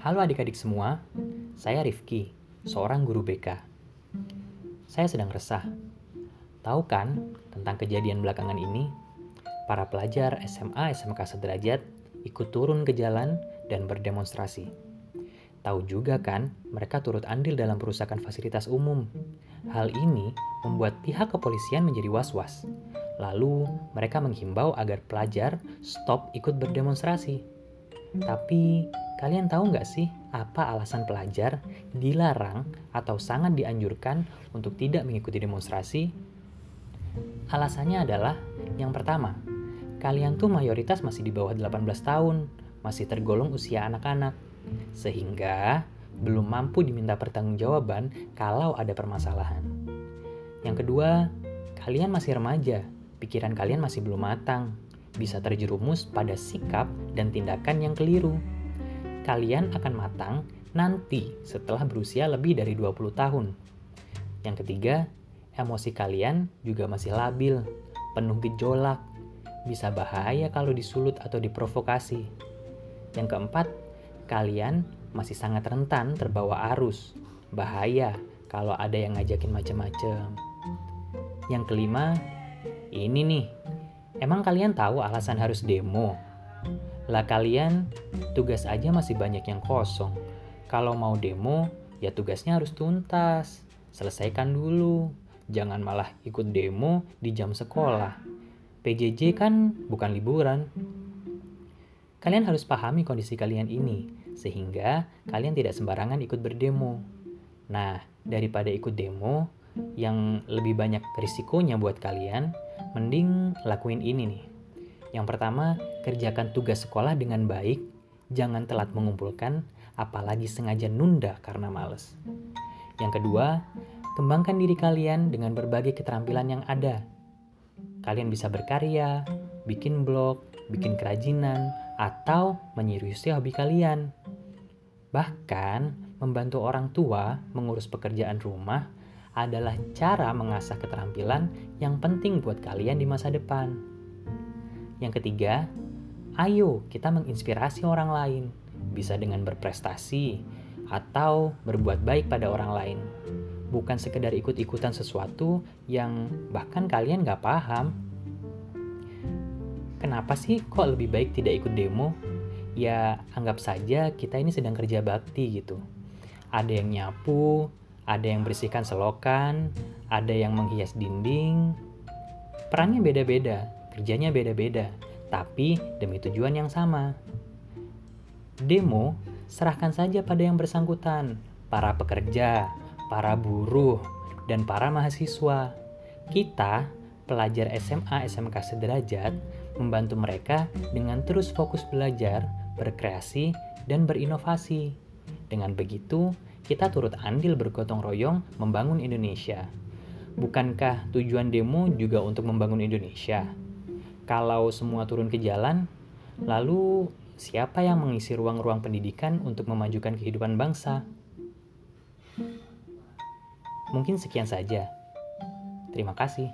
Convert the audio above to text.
Halo adik-adik semua, saya Rifki, seorang guru BK. Saya sedang resah. Tahu kan tentang kejadian belakangan ini? Para pelajar SMA SMK sederajat ikut turun ke jalan dan berdemonstrasi. Tahu juga kan, mereka turut andil dalam perusakan fasilitas umum. Hal ini membuat pihak kepolisian menjadi was-was. Lalu, mereka menghimbau agar pelajar stop ikut berdemonstrasi. Tapi, kalian tahu nggak sih apa alasan pelajar dilarang atau sangat dianjurkan untuk tidak mengikuti demonstrasi? Alasannya adalah, yang pertama, kalian tuh mayoritas masih di bawah 18 tahun, masih tergolong usia anak-anak, sehingga belum mampu diminta pertanggungjawaban kalau ada permasalahan. Yang kedua, kalian masih remaja, pikiran kalian masih belum matang, bisa terjerumus pada sikap dan tindakan yang keliru kalian akan matang nanti setelah berusia lebih dari 20 tahun. Yang ketiga, emosi kalian juga masih labil, penuh gejolak, bisa bahaya kalau disulut atau diprovokasi. Yang keempat, kalian masih sangat rentan terbawa arus, bahaya kalau ada yang ngajakin macam-macam. Yang kelima, ini nih, emang kalian tahu alasan harus demo lah kalian, tugas aja masih banyak yang kosong. Kalau mau demo, ya tugasnya harus tuntas. Selesaikan dulu. Jangan malah ikut demo di jam sekolah. PJJ kan bukan liburan. Kalian harus pahami kondisi kalian ini, sehingga kalian tidak sembarangan ikut berdemo. Nah, daripada ikut demo, yang lebih banyak risikonya buat kalian, mending lakuin ini nih. Yang pertama, kerjakan tugas sekolah dengan baik, jangan telat mengumpulkan, apalagi sengaja nunda karena males. Yang kedua, kembangkan diri kalian dengan berbagai keterampilan yang ada. Kalian bisa berkarya, bikin blog, bikin kerajinan, atau menyeriusi hobi kalian. Bahkan, membantu orang tua mengurus pekerjaan rumah adalah cara mengasah keterampilan yang penting buat kalian di masa depan. Yang ketiga, ayo kita menginspirasi orang lain, bisa dengan berprestasi atau berbuat baik pada orang lain. Bukan sekedar ikut-ikutan sesuatu yang bahkan kalian gak paham. Kenapa sih kok lebih baik tidak ikut demo? Ya anggap saja kita ini sedang kerja bakti gitu. Ada yang nyapu, ada yang bersihkan selokan, ada yang menghias dinding. Perannya beda-beda, kerjanya beda-beda, tapi demi tujuan yang sama. Demo, serahkan saja pada yang bersangkutan, para pekerja, para buruh, dan para mahasiswa. Kita, pelajar SMA SMK sederajat, membantu mereka dengan terus fokus belajar, berkreasi, dan berinovasi. Dengan begitu, kita turut andil bergotong royong membangun Indonesia. Bukankah tujuan demo juga untuk membangun Indonesia? kalau semua turun ke jalan, lalu siapa yang mengisi ruang-ruang pendidikan untuk memajukan kehidupan bangsa? Mungkin sekian saja. Terima kasih.